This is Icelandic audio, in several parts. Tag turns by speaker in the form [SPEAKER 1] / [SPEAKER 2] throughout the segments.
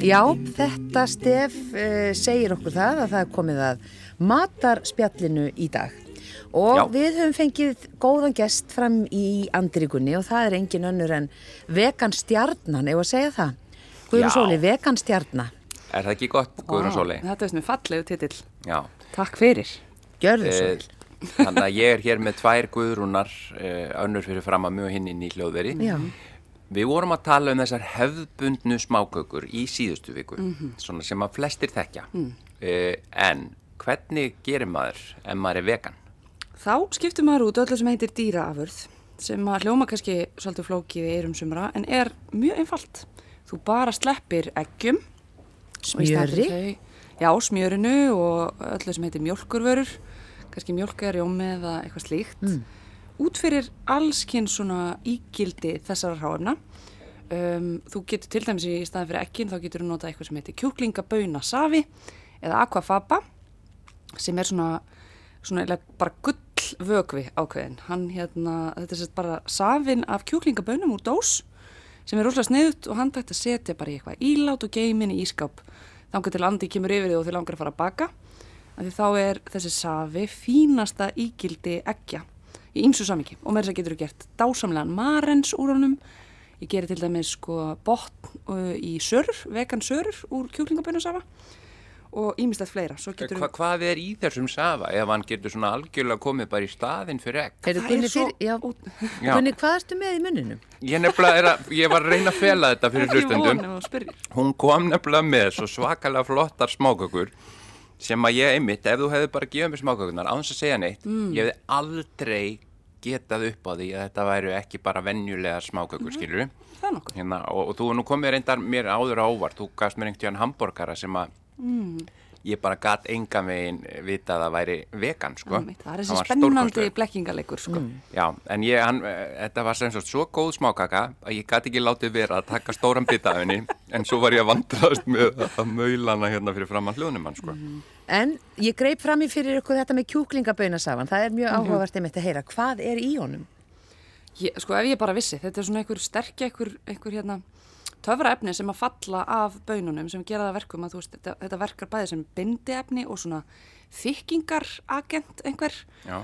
[SPEAKER 1] Já, þetta stef uh, segir okkur það að það er komið að matarspjallinu í dag og
[SPEAKER 2] Já.
[SPEAKER 1] við höfum fengið góðan gest fram í andrigunni og það er engin önnur en vegan stjarnan, ef að segja það. Guður
[SPEAKER 2] Já.
[SPEAKER 1] Sóli, vegan stjarna,
[SPEAKER 2] Er það ekki gott, Guðrún Sóli?
[SPEAKER 3] Þetta er svona fallegu titill.
[SPEAKER 2] Já.
[SPEAKER 3] Takk fyrir.
[SPEAKER 1] gjörðu
[SPEAKER 2] Eh,
[SPEAKER 1] svo vel.
[SPEAKER 2] Þannig að ég er hér með tvær Guðrúnar eh, önnur fyrir fram að mjög hinn inn í hljóðveri.
[SPEAKER 1] Já.
[SPEAKER 2] Við vorum að tala um þessar hefðbundnu smákökur í síðustu viku, svona sem að flestir þekkja. Eh, en hvernig gerir maður ef maður er vegan?
[SPEAKER 3] Þá skiptum maður út öllu sem heitir dýraafurð sem að hljóma kannski svolítið flókið í eirum sumra en er mjög einfalt. Þú bara sleppir eggjum.
[SPEAKER 1] Smjöri?
[SPEAKER 3] Já, smjörinu og öllu sem heitir mjölkurvörur, kannski mjölk eða eitthvað slíkt. Mm. Út fyrir allskinn svona ígildi þessara hráefna. Um, þú getur til dæmis í staðin fyrir eggin, þá getur þú notað eitthvað sem heitir kjúklingabauna safi eða aquafaba sem er svona, svona bara gullvögvi ákveðin. Hann hérna, þetta er bara safin af kjúklingabönum úr dós sem er rosalega sniðut og hann tægt að setja bara í eitthvað ílát og geimin í ískáp. Þangar til andi kemur yfir þig og þið langar að fara að baka. Af því þá er þessi safi fínasta ígildi eggja í ýmsu samingi og með þess að getur þú gert dásamlegan marens úr honum. Ég gerir til dæmis sko botn uh, í sörur, vegan sörur úr kjúklingabönusafa og ýmislegt fleira. Svo getur
[SPEAKER 2] Hva, hvað er í þessum safa ef hann getur svona algjörlega komið bara í staðinn fyrir egg?
[SPEAKER 1] Heyrðu,
[SPEAKER 3] það
[SPEAKER 1] Gunni,
[SPEAKER 3] er svo
[SPEAKER 1] já,
[SPEAKER 2] Já.
[SPEAKER 1] Gunni, hvað ertu með í munninum?
[SPEAKER 2] Ég, nefnilega er að, ég var að reyna að fela þetta fyrir
[SPEAKER 3] spyrjir.
[SPEAKER 2] Hún kom nefnilega með svo svakalega flottar smákökur sem að ég einmitt, ef þú hefði bara gefið mér smákökurnar á þess að segja neitt, ég hefði aldrei getað upp á því að þetta væru ekki bara venjulega smákökur, skilur
[SPEAKER 3] Það er nokkuð.
[SPEAKER 2] hérna, og, og þú er nú komið reyndar mér áður á óvart, þú gafst mér einhvern tíðan hambúrgara sem að ég bara gat enga megin vita að það væri vegan, sko.
[SPEAKER 3] Einmitt, Það er þessi
[SPEAKER 2] var
[SPEAKER 3] spennandi blekkingalegur sko.
[SPEAKER 2] Já, en ég, hann, þetta var sem sagt svo góð smákaka að ég gæti ekki látið vera að taka stóran bita af henni en svo var ég að vandraðast með að maula hana hérna fyrir framann hljónum hann sko.
[SPEAKER 1] En ég greip fram í fyrir ykkur þetta með kjúklingabönasafan, það er mjög áhugavert einmitt að heyra. Hvað er í honum?
[SPEAKER 3] ég, sko ef ég bara vissi, þetta er svona einhver sterkja einhver, einhver hérna töfra efni sem að falla af bönunum sem gera það að verkum að þú veist, þetta, þetta verkar bæði sem bindiefni og svona þykkingaragent einhver.
[SPEAKER 2] Já,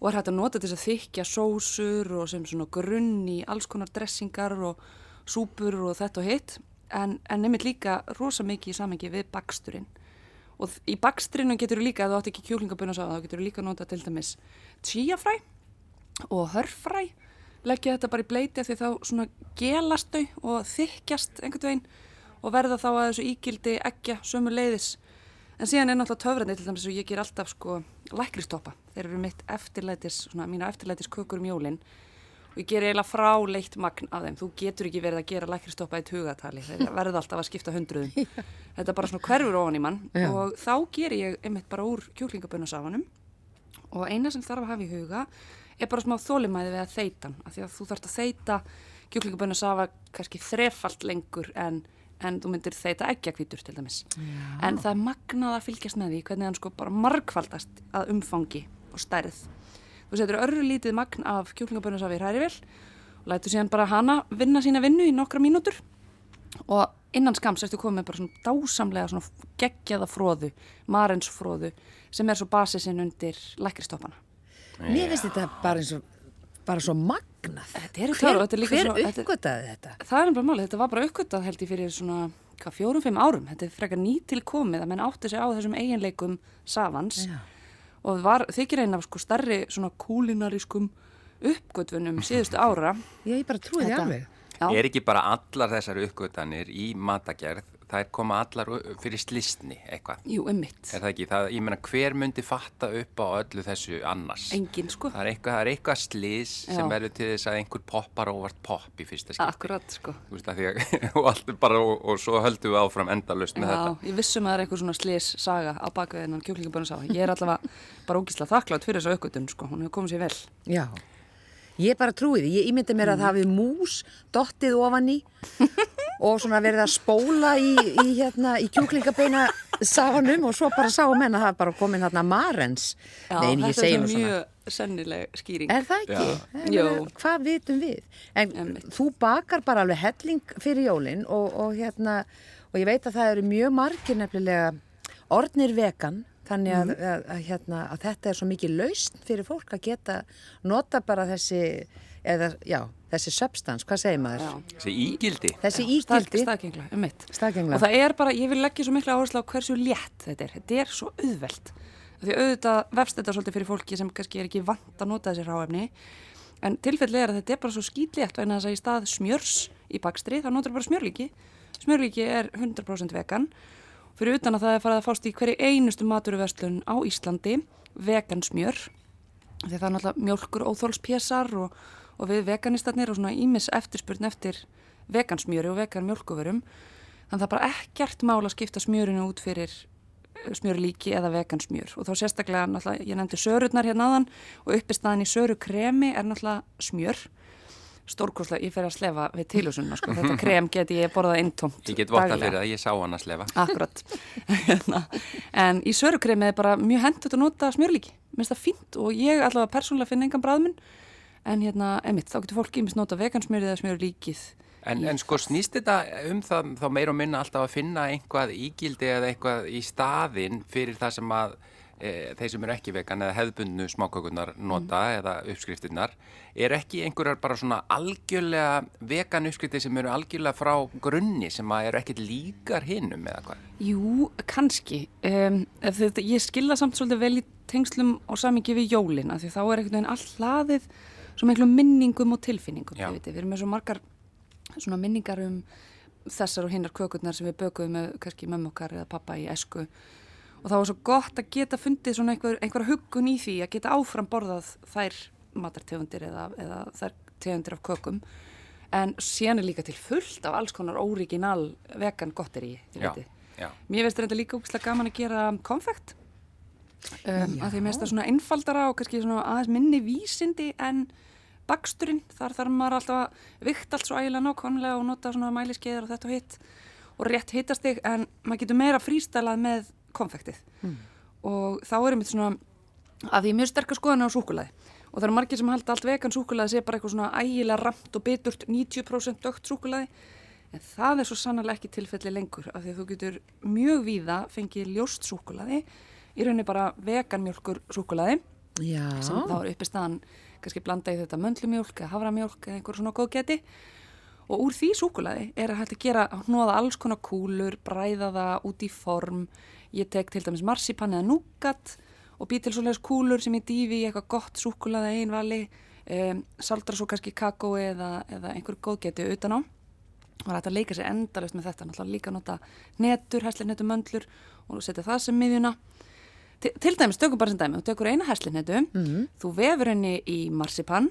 [SPEAKER 3] og er hægt að nota til þess að þykja sósur og sem svona grunn í alls konar dressingar og súpur og þetta og hitt. En, en nefnir líka rosa mikið í samengi við baksturinn. Og í baksturinn getur þú líka, ef þú átt ekki kjúklingabunna sá þá getur þú líka nota til dæmis chíafræ og hörfræ leggja þetta bara í bleiti því þá svona gelast þau og þykjast einhvern veginn og verða þá að þessu ígildi ekki sömu leiðis en síðan er náttúrulega töfrandi til dæmis og ég ger alltaf sko lækristoppa þeir eru mitt eftirlætis, svona mína eftirlætis kökur um jólin. Og ég ger eiginlega fráleitt magn af þeim. Þú getur ekki verið að gera lækristoppa í tugatali. Þeir verða alltaf að skipta hundruðum. Þetta er bara svona hverfur ofan í mann.
[SPEAKER 1] Já.
[SPEAKER 3] og þá ger ég einmitt bara úr kjúklingabunnasafanum og eina sem þarf að hafa í huga er bara smá þólimæði við að þeita hann af því að þú þarfst að þeita kjúklingabönna safa kannski þrefalt lengur en, en þú myndir þeita eggjakvítur til dæmis. En það er magnað að fylgjast með því hvernig hann sko bara margfaldast að umfangi og stærð. Þú setur örru lítið magn af kjúklingabönna safa í hrærivel og lætur síðan bara hana vinna sína vinnu í nokkra mínútur og innan skams ertu komið með bara svona dásamlega svona geggjaða fróðu, marensfróðu sem er svo basisinn undir lækristoppana.
[SPEAKER 1] Mér finnst þetta bara eins og, bara svo magnað.
[SPEAKER 3] Þetta eru
[SPEAKER 1] Hver,
[SPEAKER 3] þetta er líka
[SPEAKER 1] hver
[SPEAKER 3] svo... þetta-
[SPEAKER 1] uppgötaði þetta?
[SPEAKER 3] Það er nefnilega málið, þetta var bara uppgötað held ég fyrir svona, hvað, fjórum-fimm árum. Þetta er frekar nýtil komið að menn átti sig á þessum eiginleikum savans
[SPEAKER 1] Já.
[SPEAKER 3] og var þykir einn af sko starri svona kúlinarískum uppgötfunum síðustu ára.
[SPEAKER 1] Já, ég bara trúi því
[SPEAKER 3] Þetta-
[SPEAKER 1] alveg.
[SPEAKER 3] Já.
[SPEAKER 2] er ekki bara allar þessar uppgötanir í matagerð, það er koma allar fyrir slistni eitthvað
[SPEAKER 3] Jú, emmitt.
[SPEAKER 2] er það ekki, það, ég meina hver myndi fatta upp á öllu þessu annars
[SPEAKER 3] Engin sko.
[SPEAKER 2] það er eitthvað, það er eitthvað sem
[SPEAKER 3] Já.
[SPEAKER 2] verður til þess að einhver poppar óvart popp í fyrsta skipti
[SPEAKER 3] Akkurat sko.
[SPEAKER 2] Þú veist, að því að, og allt er bara, og, og svo höldum við áfram endalust með
[SPEAKER 3] Já,
[SPEAKER 2] þetta.
[SPEAKER 3] ég vissum að það er eitthvað svona slis saga á baku þennan kjúklingabönu saga. Ég er allavega bara ógísla þakklátt fyrir þessa aukvötun, sko. Hún hefur komið sér vel.
[SPEAKER 1] Já. Ég bara trúi því, ég ímyndi mér að það hafi mús dottið ofan í og svona verið að spóla í, í, hérna, í kjúklingabeina safanum og svo bara sá menn að það er bara komin hérna marens.
[SPEAKER 3] Já,
[SPEAKER 1] Nei, en
[SPEAKER 3] þetta er
[SPEAKER 1] nú svona.
[SPEAKER 3] mjög sennileg skýring.
[SPEAKER 1] Er það ekki? Meina, Hvað vitum við? En
[SPEAKER 3] Einmitt.
[SPEAKER 1] þú bakar bara alveg helling fyrir jólinn og, og hérna, og ég veit að það eru mjög margir nefnilega orðnir vegan, þannig að,
[SPEAKER 3] Mhm.
[SPEAKER 1] að, að, hérna, að þetta er svo mikið lausn fyrir fólk að geta nota bara þessi, eða, já, þessi substans, hvað segir maður?
[SPEAKER 3] Já.
[SPEAKER 2] Þessi ígildi.
[SPEAKER 1] Þessi
[SPEAKER 3] Stað-
[SPEAKER 1] ígildi,
[SPEAKER 3] Staðgengla, um mitt.
[SPEAKER 1] Staðgengla.
[SPEAKER 3] Og það er bara, ég vil leggja svo mikla áherslu á hversu létt þetta er. Þetta er svo auðvelt. Af Því auðvitað vefst þetta svolítið fyrir fólki sem kannski er ekki vant að nota þessi ráefni. En tilfellið er að þetta er bara svo skítlétt vegna þess að í stað smjörs í bakstri þá notar bara smjörlíki. Smjörlíki er 100% vegan. Fyrir utan að það er farið að fást í hverju einustu maturverslun á Íslandi vegan smjör. Því það er náttúrulega mjölkur óþólspésar og, og við veganistarnir og svona ímis eftirspurn eftir vegansmjöri og vegan mjölkuverum. Þannig að það er bara ekkert mál að skipta smjörinu út fyrir smjörlíki eða vegansmjör og þá sérstaklega náttúrulega, ég nefndi sörurnar hérna aðan og uppistaðan í sörukremi er náttúrulega smjör stórkoslega, ég fer að slefa við tilhjósunna sko. þetta krem geti ég borðað inntómt
[SPEAKER 2] Ég get votta fyrir það, ég sá hann að slefa.
[SPEAKER 3] Akkurat. Hérna. en í sörukremi er bara mjög hendut að nota smjörlíki. Mér finnst það fínt og ég allavega persónulega finna engan bræðmun. En hérna, emitt, þá getur fólk ímest nota vegansmjörið eða smjörlíkið.
[SPEAKER 2] En, en sko snýst þetta um það þá meir og minna alltaf að finna einhvað ígildi eða eitthvað í staðinn fyrir það sem að e, þeir sem eru ekki vegan eða hefðbundnu smákökunar nota eða uppskriftirnar er ekki einhverjar bara svona algjörlega vegan uppskriftir sem eru algjörlega frá grunni sem að eru ekkit líkar hinnum eða hvað?
[SPEAKER 3] Jú, kannski. Um, þetta, ég skilða samt svolítið vel í tengslum og samingi við jólin, af því þá er einhvern veginn all hlaðið svo miklu minningum og tilfinningum. Við erum með svo margar minningar um þessar og hinnar kökurnar sem við bökuðum með kannski mömmu okkar eða pappa í esku og það var svo gott að geta fundið svona einhver, einhver huggun í því að geta áfram borðað þær matartegundir eða, eða þær tegundir af kökum. En síðan er líka til fullt af alls konar óriginal vegan gottir í. Mér veist þetta líka úkslega gaman að gera konfekt um, að því mér finnst það svona einfaldara og kannski svona aðeins minni vísindi en baksturinn, þar þarf maður alltaf að vikt allt svo ægilega nákvæmlega og nota svona mæliskeiðar og þetta og hitt og rétt hittast þig en maður getur meira frístælað með konfektið. Og þá er einmitt svona að því mjög sterkar skoðan á súkulaði og það eru margir sem halda allt vegan súkulaði sé bara eitthvað svona ægilega ramt og biturt 90% dögt súkulaði en það er svo sannarlega ekki tilfelli lengur af því að þú getur mjög víða fengið ljóst súkulaði í rauninni bara veganmjölkur súkulaði sem þá er uppi staðan kannski blanda í þetta möndlumjólk eða havramjólk eða einhver svona góðgeti og úr því súkulaði er að hægt að gera hnóða alls konar kúlur, bræða það út í form. Ég tek til dæmis marsipan eða núgat og bý til svoleiðis kúlur sem ég dýfi í eitthvað gott súkulaði einvali um, saldra svo kannski kakói eða, eða einhver góðgeti utan á. Og það er að leika sér endalust með þetta. Náttúrulega líka að nota netur, hæslinnetu möndlur og setja það sem miðjuna til, til dæmis, tökum bara sem dæmi, þú tekur eina hæslinnetu þú vefur henni í marsipan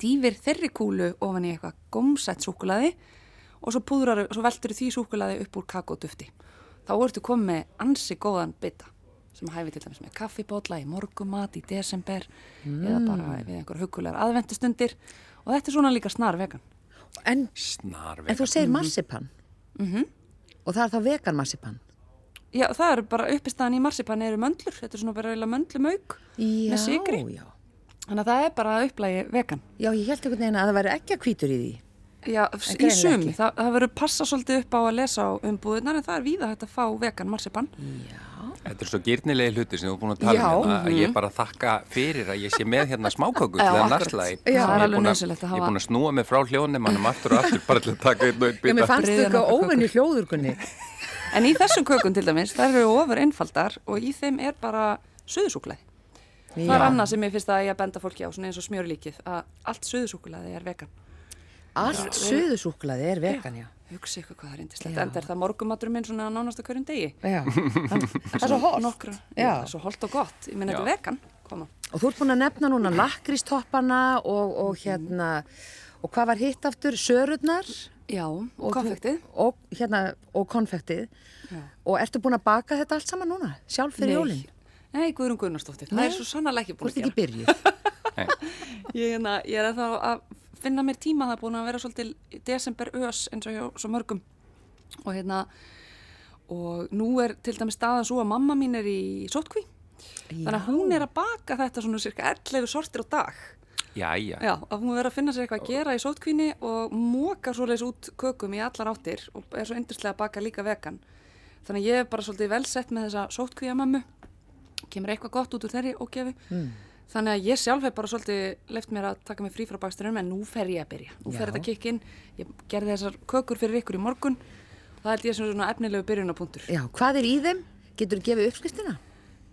[SPEAKER 3] dýfir þeirri kúlu ofan í eitthvað gómsætt súkulaði og svo púðrar, svo veltur því súkulaði upp úr kakódufti þá ertu komið með ansi góðan bita sem hæfi til dæmis með kaffibótla í morgumat í desember eða bara við einhver hugulegar aðventustundir. Og þetta er svona líka snar vegan.
[SPEAKER 1] En,
[SPEAKER 2] Snar
[SPEAKER 1] en þú segir marsipan? Og það er þá vegan marsipan.
[SPEAKER 3] Já, það er bara uppistæðan í marsipan eru möndlur, þetta er svona bara eiginlega möndlumauk
[SPEAKER 1] Já,
[SPEAKER 3] með sigri,
[SPEAKER 1] já.
[SPEAKER 3] þannig að það er bara upplægi vegan.
[SPEAKER 1] Já, ég held einhvern veginn að það væri ekki að hvítur í því.
[SPEAKER 3] Já, í sumi,
[SPEAKER 1] ekki.
[SPEAKER 3] það, það verður passa svolítið upp á að lesa á umbúðunar en það er víða hægt að fá vegan marsipan.
[SPEAKER 2] Þetta er svo gyrnilegi hluti sem þú er búin að tala
[SPEAKER 1] Já.
[SPEAKER 2] um hérna, að ég bara þakka fyrir að ég sé með hérna smákökur
[SPEAKER 3] Já,
[SPEAKER 2] til að.
[SPEAKER 3] Já. Það er
[SPEAKER 2] Ég
[SPEAKER 3] alveg
[SPEAKER 2] búin að-
[SPEAKER 3] að
[SPEAKER 2] Ég er
[SPEAKER 3] hafa-
[SPEAKER 2] búin að snúa mig frá hljónum aftur og aftur bara til að taka einn og einn
[SPEAKER 1] Já, mér
[SPEAKER 2] bita.
[SPEAKER 1] fannst
[SPEAKER 3] nokkrar
[SPEAKER 1] óvenni hljóðurkunni.
[SPEAKER 3] En í þessum kökun til dæmis, það eru ofur einfaldar og í þeim er bara suðusúklaði. Það er annað sem ég finnst að ég að benda fólki á, svona eins og smjörlíkið, að allt suðusúklaði er vegan.
[SPEAKER 1] Allt suðusúklaði er vegan, já.
[SPEAKER 3] Hugsi ykkur hvað það er indislegt,
[SPEAKER 1] Já.
[SPEAKER 3] en er það morgumatur minn svona nánast að hverjum degi.
[SPEAKER 1] Já, það er svo.
[SPEAKER 3] Já. það er svo holt og gott, ég meina
[SPEAKER 2] Já.
[SPEAKER 3] þetta er vegan, koma.
[SPEAKER 1] Og þú ert búin að nefna núna lakristoppana og, og hérna, og hvað var hitt aftur? Sörurnar
[SPEAKER 3] Já, og, konfektið.
[SPEAKER 1] og, hérna, og konfektið.
[SPEAKER 3] Já.
[SPEAKER 1] Og ertu búin að baka þetta allt saman núna? Sjálf fyrir jólinn?
[SPEAKER 3] Nei, Guðrún Gunnarsdóttir, það er svo sannarlega ekki
[SPEAKER 1] Þú
[SPEAKER 3] búin
[SPEAKER 1] ert
[SPEAKER 3] að
[SPEAKER 1] ekki
[SPEAKER 3] gera.
[SPEAKER 1] byrjuð.
[SPEAKER 2] Nei.
[SPEAKER 3] ég, hérna, ég er ennþá að finna mér tíma það er búin að vera svolítið desember ös eins og hjá svo mörgum og hérna og nú er til dæmis staðan svo að mamma mín er í sótkví þannig að hún er að baka þetta svona cirka 11 sortir á dag
[SPEAKER 2] Jæja,
[SPEAKER 3] Já, að hún verður að finna sér eitthvað að gera í sótkvíni og móka svoleiðis út kökum í allar áttir og er svo yndislega að baka líka vegan. Þannig að ég er bara svolítið velsett með þessa sótkvíamömmu, kemur eitthvað gott út úr þeirri ógefi. Mm. Þannig að ég sjálf hef bara svolítið left mér að taka mig frí frá baksturinn en nú fer ég að byrja. Nú fer þetta kikkin, ég gerði þessar kökur fyrir ykkur í morgun og það held ég sem svona efnilegu byrjunapunktur.
[SPEAKER 1] Já, hvað er í þeim? Getur þú gefið uppskriftina?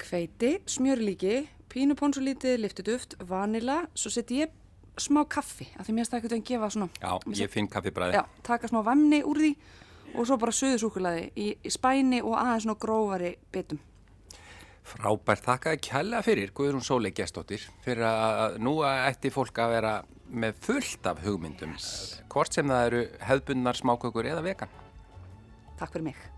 [SPEAKER 3] Hveiti, smjörlíki, pínuponsulítið, liftuduft, vanila, svo seti ég smá kaffi, af því mér finnst það ekkert að gefa svona,
[SPEAKER 2] já, ég finn kaffibræði.
[SPEAKER 3] já, taka smá vamni úr því og svo bara suðusúkulaði í, í spæni og aðeins svona grófari bitum.
[SPEAKER 2] Frábært, þakka þér kærlega fyrir Guðrún Sólei Gestóttir fyrir að nú ætti fólk að vera með fullt af hugmyndum hvort sem það eru hefðbundnar smákökur eða vegan.
[SPEAKER 3] Takk fyrir mig.